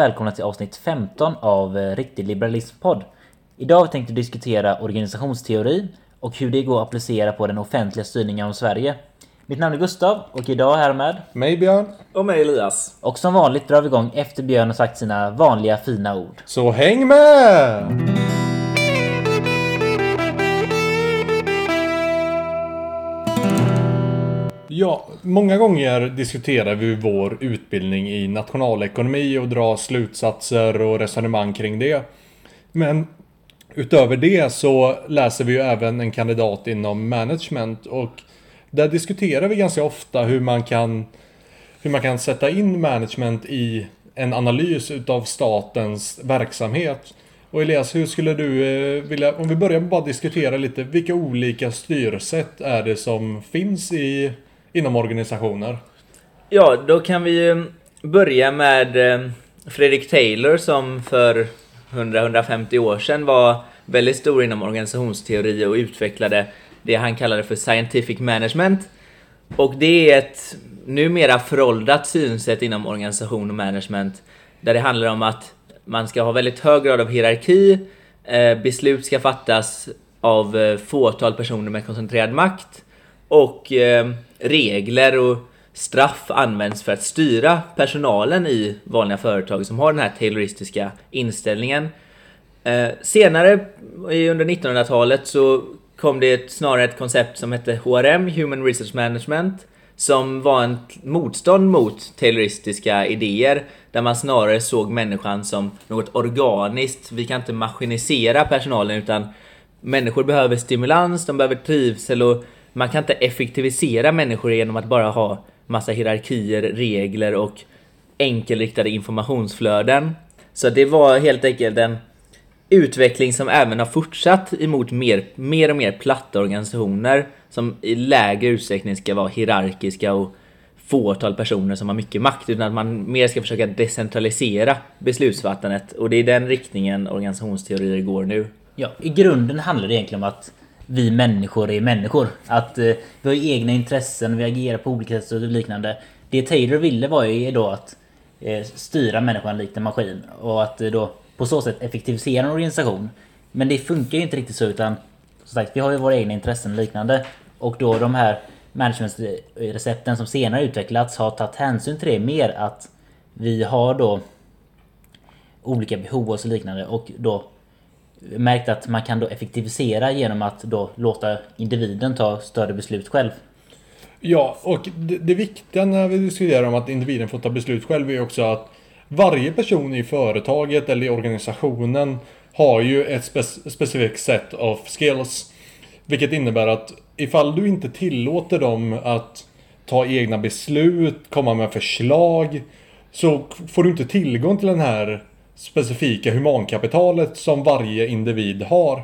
Välkomna till avsnitt 15 av eh, Riktig Liberalism-podd. Idag har vi diskutera organisationsteori och hur det går att applicera på den offentliga styrningen av Sverige. Mitt namn är Gustav och idag är här med Mig Björn. Och mig Elias. och som vanligt drar vi igång efter Björn har sagt sina vanliga fina ord. Så häng med! Ja, många gånger diskuterar vi vår utbildning i nationalekonomi och drar slutsatser och resonemang kring det. Men utöver det så läser vi ju även en kandidat inom management och där diskuterar vi ganska ofta hur man kan hur man kan sätta in management i en analys utav statens verksamhet. Och Elias, hur skulle du eh, vilja, om vi börjar med bara diskutera lite, vilka olika styrsätt är det som finns i, inom organisationer? Ja, då kan vi ju börja med eh, Fredrik Taylor som för 100-150 år sedan var väldigt stor inom organisationsteori och utvecklade det han kallade för scientific management. Och det är ett numera föråldrat synsätt inom organisation och management där det handlar om att man ska ha väldigt hög grad av hierarki, eh, beslut ska fattas av eh, fåtal personer med koncentrerad makt och eh, regler och straff används för att styra personalen i vanliga företag som har den här tayloristiska inställningen. Eh, senare under 1900-talet så kom det ett, snarare ett koncept som hette HRM, Human Research Management, som var en motstånd mot tayloristiska idéer där man snarare såg människan som något organiskt. Vi kan inte maskinisera personalen utan människor behöver stimulans, de behöver trivsel och man kan inte effektivisera människor genom att bara ha massa hierarkier, regler och enkelriktade informationsflöden. Så det var helt enkelt en utveckling som även har fortsatt emot mer, mer och mer platta organisationer som i lägre utsträckning ska vara hierarkiska och fåtal personer som har mycket makt utan att man mer ska försöka decentralisera beslutsfattandet och det är den riktningen organisationsteorier går nu. Ja, i grunden handlar det egentligen om att vi människor är människor. Att eh, vi har egna intressen, vi agerar på olika sätt och liknande. Det Taylor ville var ju då att eh, styra människan likt en maskin och att eh, då på så sätt effektivisera en organisation. Men det funkar ju inte riktigt så utan som sagt, vi har ju våra egna intressen och liknande. Och då de här managementrecepten som senare utvecklats har tagit hänsyn till det mer att vi har då olika behov och så liknande och då märkt att man kan då effektivisera genom att då låta individen ta större beslut själv. Ja, och det, det viktiga när vi diskuterar om att individen får ta beslut själv är också att varje person i företaget eller i organisationen har ju ett spe- specifikt set of skills. Vilket innebär att ifall du inte tillåter dem att ta egna beslut, komma med förslag, så får du inte tillgång till den här specifika humankapitalet som varje individ har.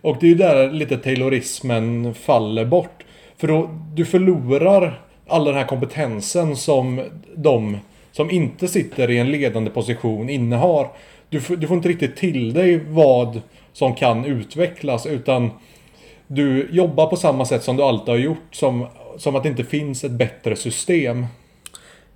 Och det är ju där lite taylorismen faller bort. För då, du förlorar all den här kompetensen som de som inte sitter i en ledande position innehar. Du, får- du får inte riktigt till dig vad som kan utvecklas utan du jobbar på samma sätt som du alltid har gjort. Som, som att det inte finns ett bättre system.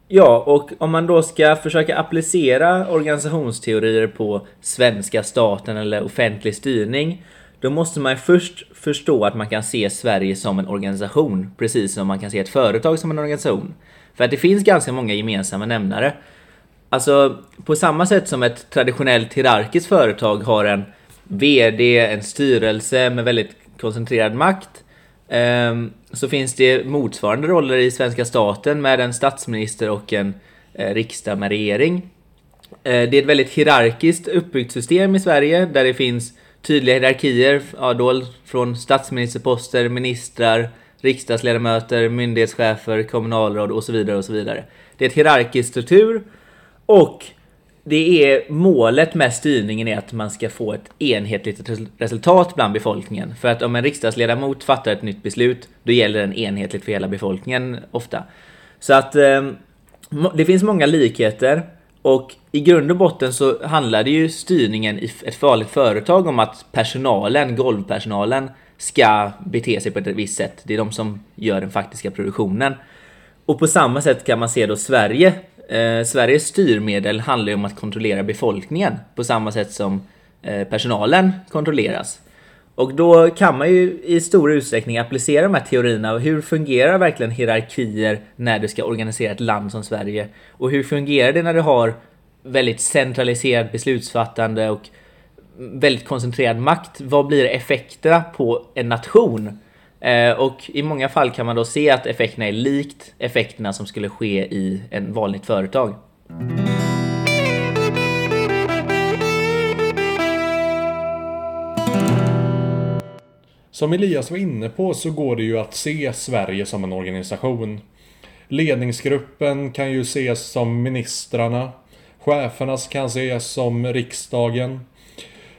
Ja, och om man då ska försöka applicera organisationsteorier på svenska staten eller offentlig styrning, då måste man ju först förstå att man kan se Sverige som en organisation, precis som man kan se ett företag som en organisation. För att det finns ganska många gemensamma nämnare. Alltså, på samma sätt som ett traditionellt hierarkiskt företag har en VD, en styrelse med väldigt koncentrerad makt, Ehm, så finns det motsvarande roller i svenska staten med en statsminister och en eh, riksdag med regering. Eh, det är ett väldigt hierarkiskt uppbyggt system i Sverige där det finns tydliga hierarkier ja, då från statsministerposter, ministrar, riksdagsledamöter, myndighetschefer, kommunalråd och så vidare och så vidare. Det är ett hierarkisk struktur och det är målet med styrningen är att man ska få ett enhetligt resultat bland befolkningen. För att om en riksdagsledamot fattar ett nytt beslut, då gäller den enhetligt för hela befolkningen ofta. Så att eh, det finns många likheter och i grund och botten så handlade ju styrningen i ett farligt företag om att personalen, golvpersonalen, ska bete sig på ett visst sätt. Det är de som gör den faktiska produktionen. Och på samma sätt kan man se då Sverige eh, Sveriges styrmedel handlar ju om att kontrollera befolkningen på samma sätt som eh, personalen kontrolleras. Och då kan man ju i stor utsträckning applicera de här teorierna. Hur fungerar verkligen hierarkier när du ska organisera ett land som Sverige? Och hur fungerar det när du har väldigt centraliserat beslutsfattande och väldigt koncentrerad makt? Vad blir effekterna på en nation? Eh, och i många fall kan man då se att effekterna är likt effekterna som skulle ske i ett vanligt företag. Som Elias var inne på så går det ju att se Sverige som en organisation. Ledningsgruppen kan ju ses som ministrarna. Cheferna kan ses som riksdagen.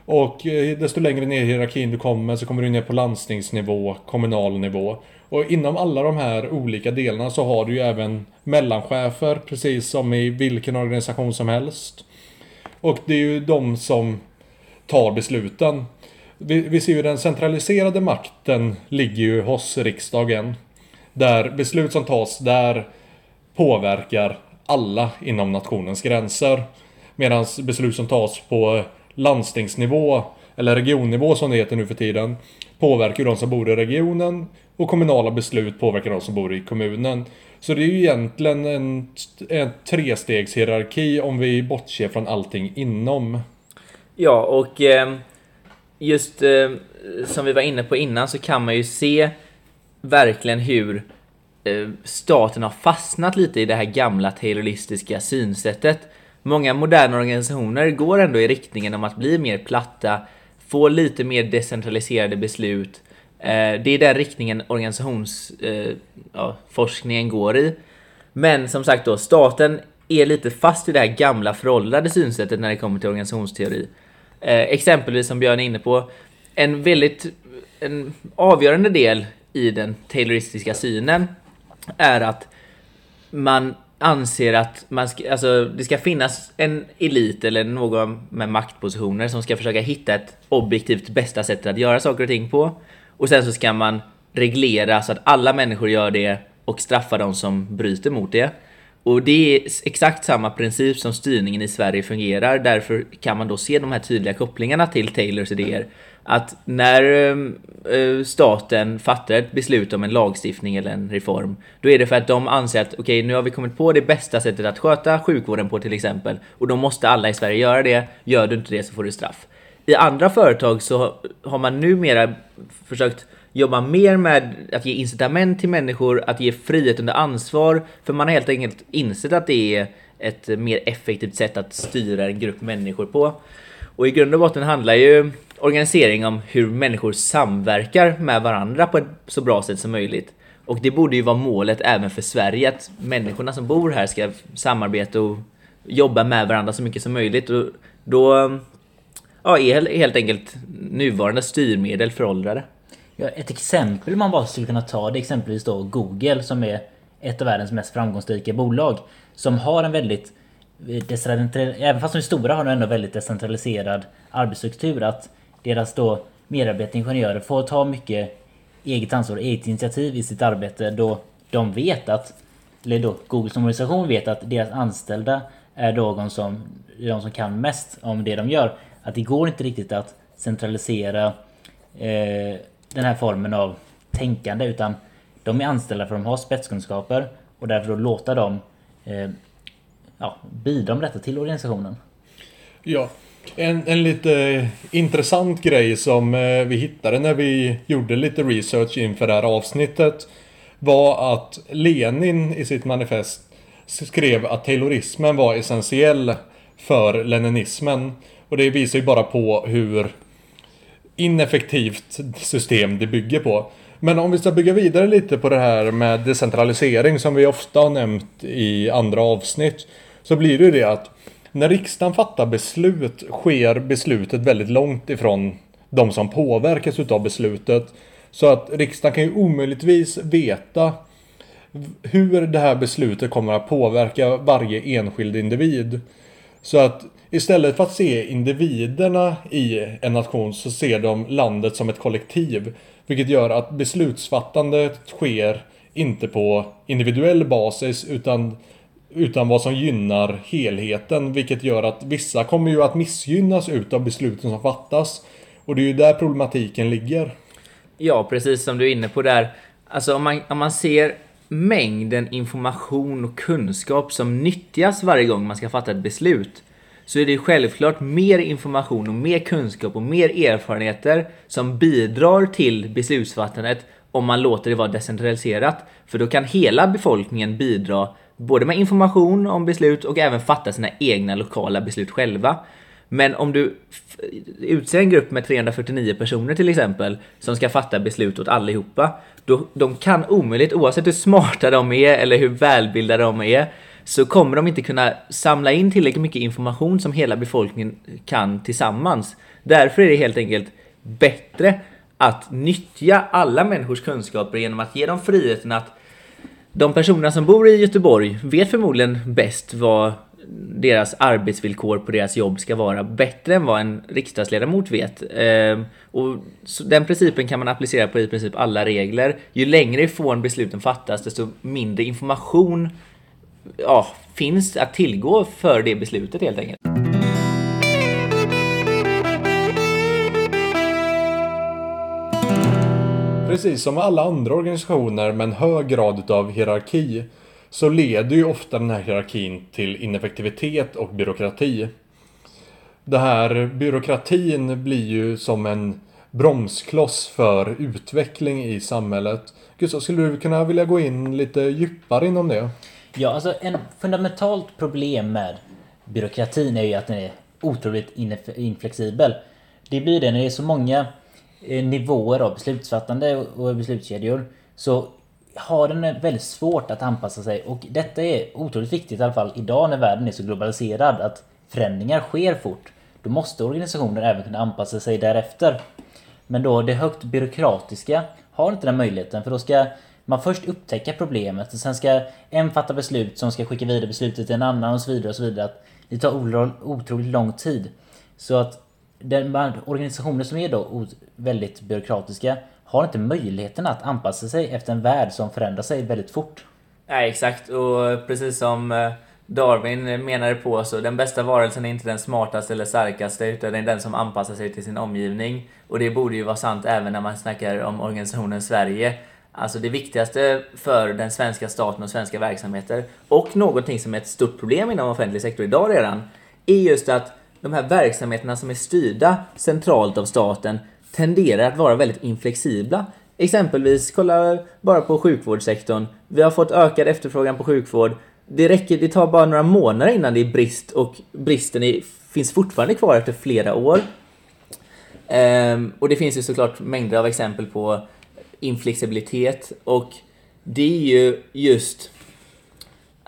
Och eh, desto längre ner i hierarkin du kommer så kommer du ner på landstingsnivå, kommunal nivå. Och inom alla de här olika delarna så har du ju även mellanchefer, precis som i vilken organisation som helst. Och det är ju de som tar besluten. Vi, vi ser ju den centraliserade makten ligger ju hos riksdagen. Där beslut som tas där påverkar alla inom nationens gränser. Medan beslut som tas på landstingsnivå, eller regionnivå som det heter nu för tiden, påverkar de som bor i regionen och kommunala beslut påverkar de som bor i kommunen. Så det är ju egentligen en, en trestegshierarki om vi bortser från allting inom. Ja, och ehm, just ehm, som vi var inne på innan så kan man ju se verkligen hur ehm, staten har fastnat lite i det här gamla tayloristiska synsättet. Många moderna organisationer går ändå i riktningen om att bli mer platta, få lite mer decentraliserade beslut. Eh, det är den riktningen organisationsforskningen eh, går i. Men som sagt då, staten är lite fast i det här gamla föråldrade synsättet när det kommer till organisationsteori. Eh, exempelvis som Björn är inne på, en väldigt en avgörande del i den tayloristiska synen är att man anser att man ska, alltså, det ska finnas en elit eller någon med maktpositioner som ska försöka hitta ett objektivt bästa sätt att göra saker och ting på. Och sen så ska man reglera så att alla människor gör det och straffa de som bryter mot det. Och det är exakt samma princip som styrningen i Sverige fungerar. Därför kan man då se de här tydliga kopplingarna till Taylors idéer. Att när ehm, eh, staten fattar ett beslut om en lagstiftning eller en reform, då är det för att de anser att okej, okay, nu har vi kommit på det bästa sättet att sköta sjukvården på till exempel, och då måste alla i Sverige göra det. Gör du inte det så får du straff. I andra företag så har man numera försökt jobba mer med att ge incitament till människor, att ge frihet under ansvar, för man har helt enkelt insett att det är ett mer effektivt sätt att styra en grupp människor på. Och i grund och botten handlar ju organisering om hur människor samverkar med varandra på ett så bra sätt som möjligt. Och det borde ju vara målet även för Sverige, att människorna som bor här ska samarbeta och jobba med varandra så mycket som möjligt. Och då ja, är helt enkelt nuvarande styrmedel föråldrade. Ja, ett exempel man bara skulle kunna ta det är exempelvis då Google som är ett av världens mest framgångsrika bolag. Som har en väldigt eh, även fast de är stora har de ändå väldigt decentraliserad arbetsstruktur. Att deras då medarbetaringenjörer får ta mycket eget ansvar och eget initiativ i sitt arbete då de vet att, eller då Google som organisation vet att deras anställda är de som, de som kan mest om det de gör. Att det går inte riktigt att centralisera eh, den här formen av tänkande utan de är anställda för att de har spetskunskaper och därför då låta dem eh, ja, bidra med detta till organisationen. Ja, en, en lite intressant grej som eh, vi hittade när vi gjorde lite research inför det här avsnittet var att Lenin i sitt manifest skrev att taylorismen var essentiell för leninismen. Och det visar ju bara på hur ineffektivt system det bygger på. Men om vi ska bygga vidare lite på det här med decentralisering som vi ofta har nämnt i andra avsnitt. Så blir det ju det att när riksdagen fattar beslut sker beslutet väldigt långt ifrån de som påverkas utav beslutet. Så att riksdagen kan ju omöjligtvis veta hur det här beslutet kommer att påverka varje enskild individ. Så att istället för att se individerna i en nation så ser de landet som ett kollektiv. Vilket gör att beslutsfattandet sker inte på individuell basis utan Utan vad som gynnar helheten. Vilket gör att vissa kommer ju att missgynnas utav besluten som fattas. Och det är ju där problematiken ligger. Ja, precis som du är inne på där. Alltså om man, om man ser mängden information och kunskap som nyttjas varje gång man ska fatta ett beslut så är det självklart mer information och mer kunskap och mer erfarenheter som bidrar till beslutsfattandet om man låter det vara decentraliserat. För då kan hela befolkningen bidra både med information om beslut och även fatta sina egna lokala beslut själva. Men om du utser en grupp med 349 personer till exempel som ska fatta beslut åt allihopa. Då, de kan omöjligt, oavsett hur smarta de är eller hur välbildade de är, så kommer de inte kunna samla in tillräckligt mycket information som hela befolkningen kan tillsammans. Därför är det helt enkelt bättre att nyttja alla människors kunskaper genom att ge dem friheten att de personerna som bor i Göteborg vet förmodligen bäst vad deras arbetsvillkor på deras jobb ska vara bättre än vad en riksdagsledamot vet. Ehm, och den principen kan man applicera på i princip alla regler. Ju längre ifrån besluten fattas, desto mindre information ja, finns att tillgå för det beslutet helt enkelt. Precis som alla andra organisationer med en hög grad av hierarki så leder ju ofta den här hierarkin till ineffektivitet och byråkrati. Det här byråkratin blir ju som en bromskloss för utveckling i samhället. Gustav, skulle du kunna vilja gå in lite djupare inom det? Ja, alltså en fundamentalt problem med byråkratin är ju att den är otroligt inflexibel. Det blir det när det är så många eh, nivåer av beslutsfattande och beslutskedjor. Så har den väldigt svårt att anpassa sig och detta är otroligt viktigt i alla fall idag när världen är så globaliserad att förändringar sker fort. Då måste organisationer även kunna anpassa sig därefter. Men då det högt byråkratiska har inte den möjligheten för då ska man först upptäcka problemet och sen ska en fatta beslut som ska skicka vidare beslutet till en annan och så vidare och så vidare. Det tar otroligt lång tid. Så att den organisationer som är då väldigt byråkratiska har inte möjligheten att anpassa sig efter en värld som förändrar sig väldigt fort. Nej, exakt. Och precis som eh, Darwin menade på så den bästa varelsen är inte den smartaste eller starkaste utan det är den som anpassar sig till sin omgivning. Och det borde ju vara sant även när man snackar om organisationen Sverige. Alltså det viktigaste för den svenska staten och svenska verksamheter och någonting som är ett stort problem inom offentlig sektor idag redan är just att de här verksamheterna som är styrda centralt av staten tenderar att vara väldigt inflexibla. Exempelvis, kolla bara på sjukvårdssektorn. Vi har fått ökad efterfrågan på sjukvård. Det, räcker, det tar bara några månader innan det är brist och bristen är, finns fortfarande kvar efter flera år. Ehm, och det finns ju såklart mängder av exempel på inflexibilitet och det är ju just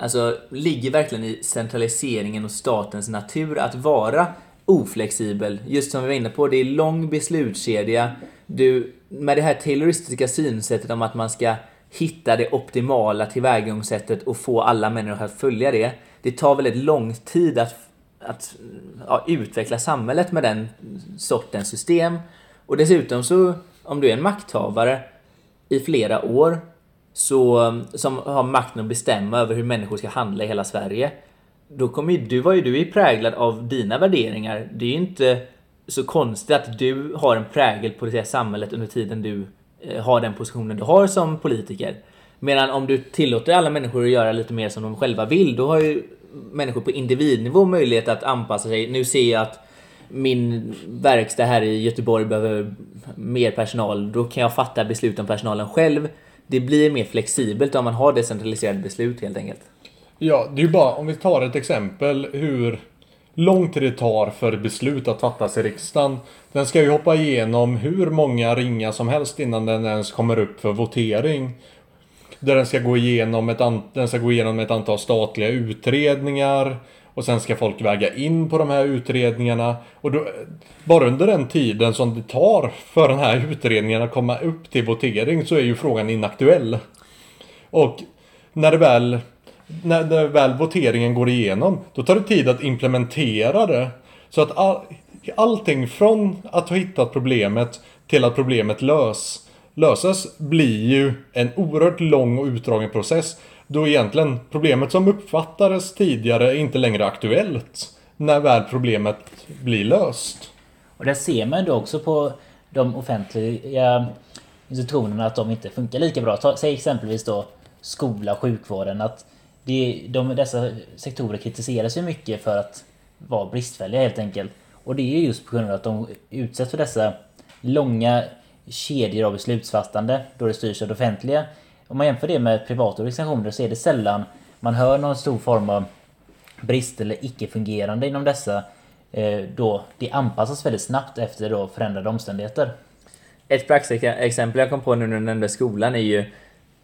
Alltså ligger verkligen i centraliseringen och statens natur att vara oflexibel. Just som vi var inne på, det är lång beslutskedja. Du, med det här tayloristiska synsättet om att man ska hitta det optimala tillvägagångssättet och få alla människor att följa det. Det tar väldigt lång tid att, att ja, utveckla samhället med den sortens system. Och dessutom så, om du är en makthavare i flera år så, som har makten att bestämma över hur människor ska handla i hela Sverige då kommer ju, du var ju du är präglad av dina värderingar. Det är ju inte så konstigt att du har en prägel på det här samhället under tiden du eh, har den positionen du har som politiker. Medan om du tillåter alla människor att göra lite mer som de själva vill, då har ju människor på individnivå möjlighet att anpassa sig. Nu ser jag att min verkstad här i Göteborg behöver mer personal. Då kan jag fatta beslut om personalen själv. Det blir mer flexibelt om man har decentraliserade beslut helt enkelt. Ja, det är ju bara om vi tar ett exempel hur lång tid det tar för beslut att fattas i riksdagen. Den ska ju hoppa igenom hur många ringar som helst innan den ens kommer upp för votering. Där den ska gå igenom ett, den ska gå igenom ett antal statliga utredningar. Och sen ska folk väga in på de här utredningarna. Och då, bara under den tiden som det tar för den här utredningen att komma upp till votering så är ju frågan inaktuell. Och när det väl när, när väl voteringen går igenom, då tar det tid att implementera det. Så att all, allting från att ha hittat problemet till att problemet lös, löses blir ju en oerhört lång och utdragen process. Då egentligen problemet som uppfattades tidigare är inte längre aktuellt. När väl problemet blir löst. Och där ser man då också på de offentliga institutionerna att de inte funkar lika bra. Ta, säg exempelvis då skola, sjukvården. Att det, de, dessa sektorer kritiseras ju mycket för att vara bristfälliga helt enkelt. Och det är just på grund av att de utsätts för dessa långa kedjor av beslutsfattande då det styrs av det offentliga. Om man jämför det med privata organisationer så är det sällan man hör någon stor form av brist eller icke-fungerande inom dessa eh, då det anpassas väldigt snabbt efter då förändrade omständigheter. Ett praktexempel jag kom på nu när du nämnde skolan är ju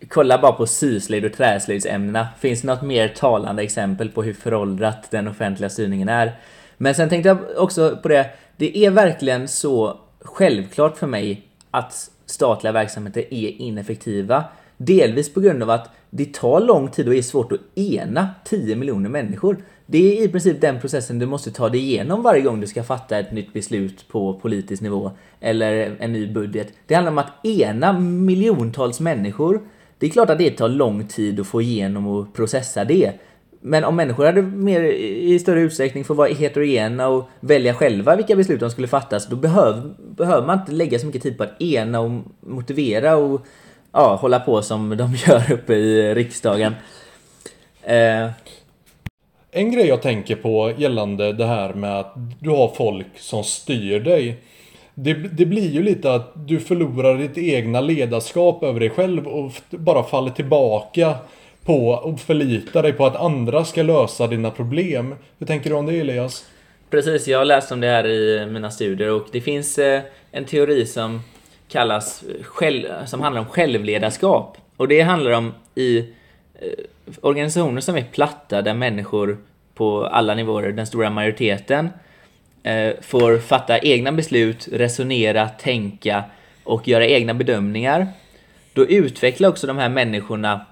Kolla bara på syslöjd och träslöjdsämnena. Finns det något mer talande exempel på hur föråldrat den offentliga styrningen är? Men sen tänkte jag också på det, det är verkligen så självklart för mig att statliga verksamheter är ineffektiva. Delvis på grund av att det tar lång tid och är svårt att ena 10 miljoner människor. Det är i princip den processen du måste ta dig igenom varje gång du ska fatta ett nytt beslut på politisk nivå eller en ny budget. Det handlar om att ena miljontals människor. Det är klart att det tar lång tid att få igenom och processa det. Men om människor hade mer i större utsträckning fått vara heterogena och välja själva vilka beslut de skulle fattas, då behöver, behöver man inte lägga så mycket tid på att ena och motivera och ja, hålla på som de gör uppe i riksdagen. Eh. En grej jag tänker på gällande det här med att du har folk som styr dig. Det, det blir ju lite att du förlorar ditt egna ledarskap över dig själv och bara faller tillbaka på och förlitar dig på att andra ska lösa dina problem. Hur tänker du om det Elias? Precis, jag har läst om det här i mina studier och det finns eh, en teori som kallas själv, som handlar om självledarskap. Och det handlar om i eh, organisationer som är platta där människor på alla nivåer, den stora majoriteten, Eh, får fatta egna beslut, resonera, tänka och göra egna bedömningar. Då utvecklar också de här människorna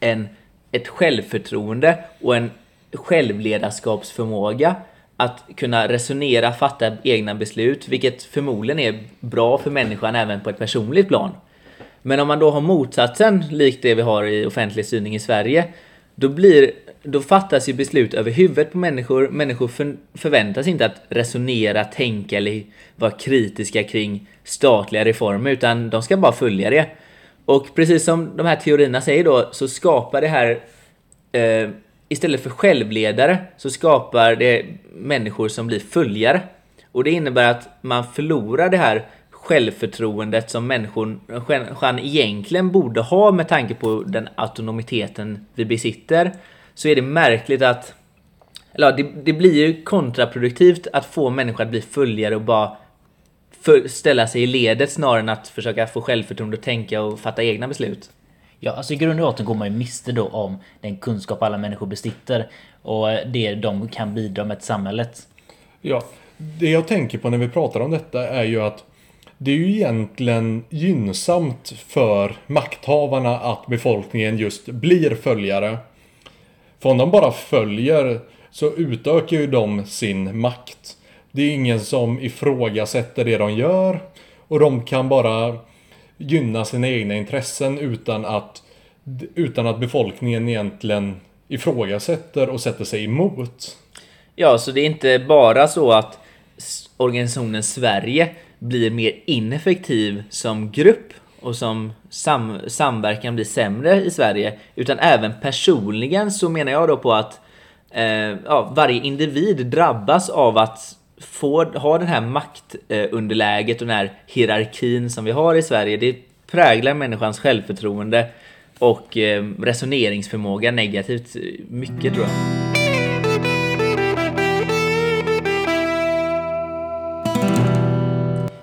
en, ett självförtroende och en självledarskapsförmåga att kunna resonera, fatta egna beslut, vilket förmodligen är bra för människan även på ett personligt plan. Men om man då har motsatsen, likt det vi har i offentlig styrning i Sverige, då, blir, då fattas ju beslut över huvudet på människor. Människor för, förväntas inte att resonera, tänka eller vara kritiska kring statliga reformer, utan de ska bara följa det. Och precis som de här teorierna säger då, så skapar det här eh, istället för självledare så skapar det människor som blir följare. Och det innebär att man förlorar det här självförtroendet som människan egentligen borde ha med tanke på den autonomiteten vi besitter. Så är det märkligt att eller det, det blir ju kontraproduktivt att få människor att bli följare och bara för, ställa sig i ledet snarare än att försöka få självförtroende och tänka och fatta egna beslut. Ja, alltså i grund och botten går man ju miste då om den kunskap alla människor besitter och det de kan bidra med till samhället. Ja, det jag tänker på när vi pratar om detta är ju att det är ju egentligen gynnsamt för makthavarna att befolkningen just blir följare. För om de bara följer så utökar ju de sin makt. Det är ingen som ifrågasätter det de gör och de kan bara gynna sina egna intressen utan att, utan att befolkningen egentligen ifrågasätter och sätter sig emot. Ja, så det är inte bara så att organisationen Sverige blir mer ineffektiv som grupp och som sam samverkan blir sämre i Sverige, utan även personligen så menar jag då på att eh, ja, varje individ drabbas av att få ha den här maktunderläget och den här hierarkin som vi har i Sverige. Det präglar människans självförtroende och eh, resoneringsförmåga negativt mycket tror jag.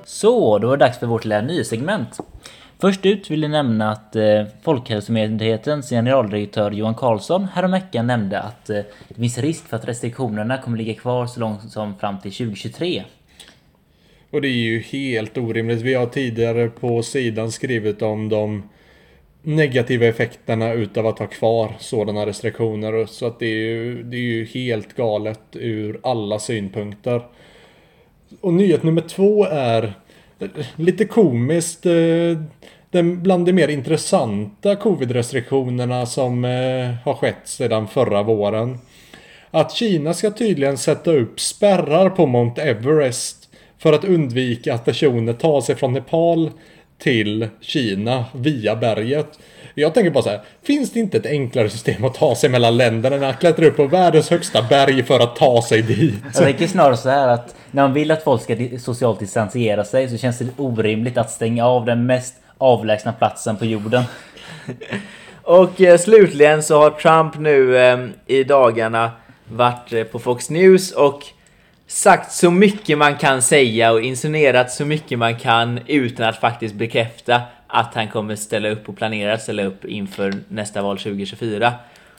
Så, då var det dags för vårt lilla nysegment. Först ut vill jag nämna att eh, Folkhälsomyndighetens generaldirektör Johan Carlsson häromveckan nämnde att eh, det finns risk för att restriktionerna kommer ligga kvar så långt som fram till 2023. Och det är ju helt orimligt. Vi har tidigare på sidan skrivit om de negativa effekterna utav att ha kvar sådana restriktioner. Så att det är ju, det är ju helt galet ur alla synpunkter. Och nyhet nummer två är lite komiskt. Eh, den, bland de mer intressanta covid-restriktionerna som eh, har skett sedan förra våren. Att Kina ska tydligen sätta upp spärrar på Mount Everest för att undvika att personer tar sig från Nepal till Kina via berget. Jag tänker bara så här, finns det inte ett enklare system att ta sig mellan länderna än att klättra upp på världens högsta berg för att ta sig dit? Jag tänker snarare så här att när man vill att folk ska socialt distansiera sig så känns det orimligt att stänga av den mest avlägsna platsen på jorden. Och eh, slutligen så har Trump nu eh, i dagarna varit eh, på Fox News och sagt så mycket man kan säga och insinuerat så mycket man kan utan att faktiskt bekräfta att han kommer ställa upp och planera att ställa upp inför nästa val 2024.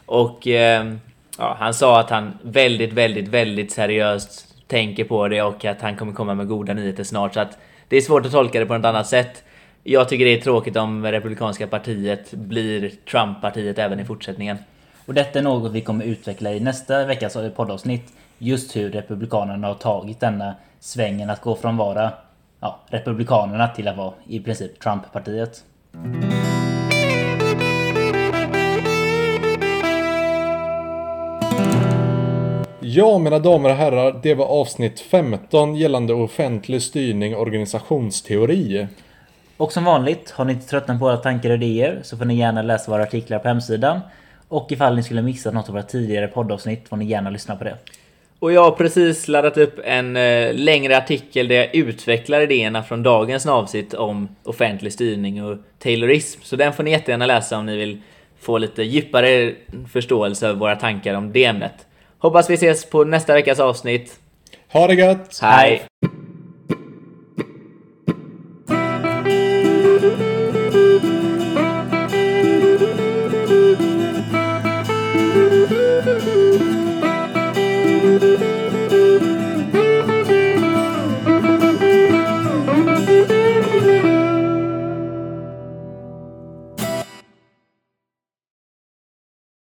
Och eh, ja, han sa att han väldigt, väldigt, väldigt seriöst tänker på det och att han kommer komma med goda nyheter snart. Så att det är svårt att tolka det på något annat sätt. Jag tycker det är tråkigt om Republikanska partiet blir Trump-partiet även i fortsättningen. Och detta är något vi kommer utveckla i nästa veckas poddavsnitt. Just hur Republikanerna har tagit denna svängen att gå från vara ja, Republikanerna till att vara i princip Trump-partiet. Ja, mina damer och herrar, det var avsnitt 15 gällande offentlig styrning och organisationsteori. Och som vanligt, har ni inte tröttnat på våra tankar och idéer så får ni gärna läsa våra artiklar på hemsidan. Och ifall ni skulle missa något av våra tidigare poddavsnitt får ni gärna lyssna på det. Och jag har precis laddat upp en eh, längre artikel där jag utvecklar idéerna från dagens avsnitt om offentlig styrning och Taylorism. Så den får ni jättegärna läsa om ni vill få lite djupare förståelse av våra tankar om det ämnet. Hoppas vi ses på nästa veckas avsnitt. Ha det gött! Hej!